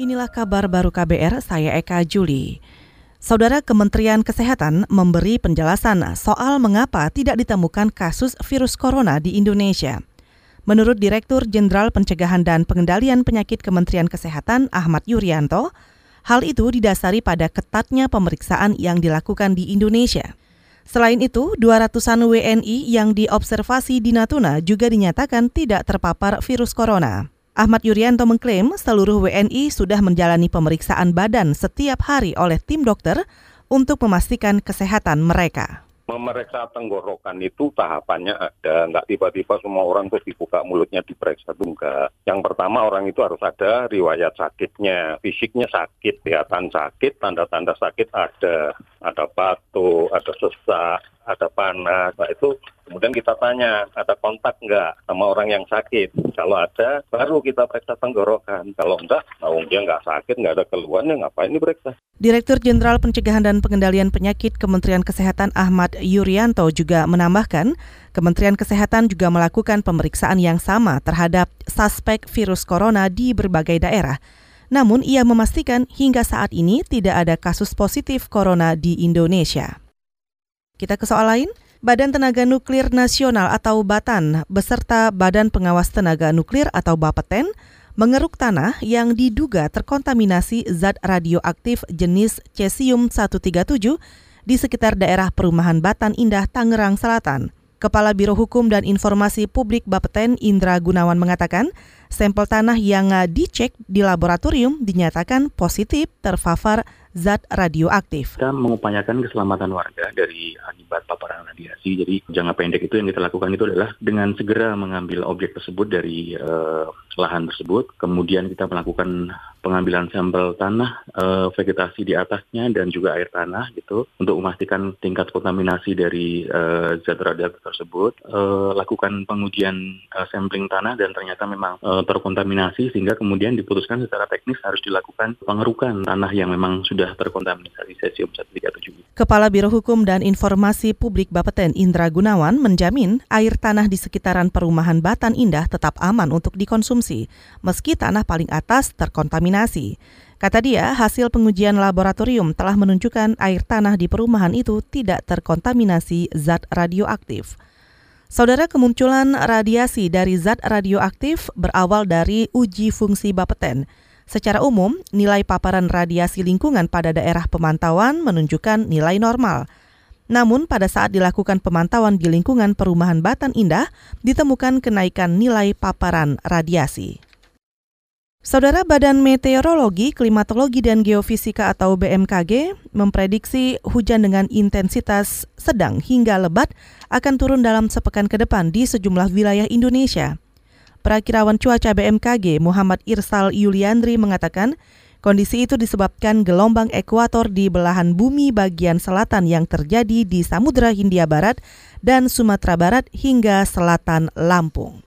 Inilah kabar baru KBR, saya Eka Juli. Saudara Kementerian Kesehatan memberi penjelasan soal mengapa tidak ditemukan kasus virus corona di Indonesia. Menurut Direktur Jenderal Pencegahan dan Pengendalian Penyakit Kementerian Kesehatan Ahmad Yuryanto, hal itu didasari pada ketatnya pemeriksaan yang dilakukan di Indonesia. Selain itu, 200-an WNI yang diobservasi di Natuna juga dinyatakan tidak terpapar virus corona. Ahmad Yuryanto mengklaim seluruh WNI sudah menjalani pemeriksaan badan setiap hari oleh tim dokter untuk memastikan kesehatan mereka memeriksa tenggorokan itu tahapannya ada, nggak tiba-tiba semua orang terus dibuka mulutnya diperiksa itu enggak. Yang pertama orang itu harus ada riwayat sakitnya, fisiknya sakit, kelihatan sakit, tanda-tanda sakit ada, ada batuk, ada sesak, ada panas, nah itu kemudian kita tanya ada kontak nggak sama orang yang sakit. Kalau ada, baru kita periksa tenggorokan. Kalau enggak, nah dia nggak sakit, nggak ada keluhan, ya ngapain diperiksa? Direktur Jenderal Pencegahan dan Pengendalian Penyakit Kementerian Kesehatan Ahmad Yuryanto juga menambahkan, Kementerian Kesehatan juga melakukan pemeriksaan yang sama terhadap suspek virus corona di berbagai daerah. Namun ia memastikan hingga saat ini tidak ada kasus positif corona di Indonesia. Kita ke soal lain. Badan Tenaga Nuklir Nasional atau BATAN beserta Badan Pengawas Tenaga Nuklir atau BAPETEN mengeruk tanah yang diduga terkontaminasi zat radioaktif jenis cesium-137 di sekitar daerah perumahan Batan Indah, Tangerang Selatan. Kepala Biro Hukum dan Informasi Publik Bapeten Indra Gunawan mengatakan, sampel tanah yang dicek di laboratorium dinyatakan positif terpapar zat radioaktif. Kita mengupayakan keselamatan warga dari akibat paparan radiasi. Jadi jangka pendek itu yang kita lakukan itu adalah dengan segera mengambil objek tersebut dari uh, lahan tersebut, kemudian kita melakukan pengambilan sampel tanah, uh, vegetasi di atasnya dan juga air tanah gitu untuk memastikan tingkat kontaminasi dari uh, zat radioaktif tersebut. Uh, lakukan pengujian uh, sampling tanah dan ternyata memang uh, terkontaminasi sehingga kemudian diputuskan secara teknis harus dilakukan pengerukan tanah yang memang sudah terkontaminasi cesium 137. Kepala Biro Hukum dan Informasi Publik Bapeten Indra Gunawan menjamin air tanah di sekitaran perumahan Batan Indah tetap aman untuk dikonsumsi, meski tanah paling atas terkontaminasi. Kata dia, hasil pengujian laboratorium telah menunjukkan air tanah di perumahan itu tidak terkontaminasi zat radioaktif. Saudara kemunculan radiasi dari zat radioaktif berawal dari uji fungsi Bapeten. Secara umum, nilai paparan radiasi lingkungan pada daerah pemantauan menunjukkan nilai normal. Namun pada saat dilakukan pemantauan di lingkungan perumahan Batan Indah, ditemukan kenaikan nilai paparan radiasi. Saudara Badan Meteorologi, Klimatologi, dan Geofisika atau BMKG memprediksi hujan dengan intensitas sedang hingga lebat akan turun dalam sepekan ke depan di sejumlah wilayah Indonesia. Perakirawan cuaca BMKG Muhammad Irsal Yuliandri mengatakan, kondisi itu disebabkan gelombang ekuator di belahan bumi bagian selatan yang terjadi di Samudra Hindia Barat dan Sumatera Barat hingga selatan Lampung.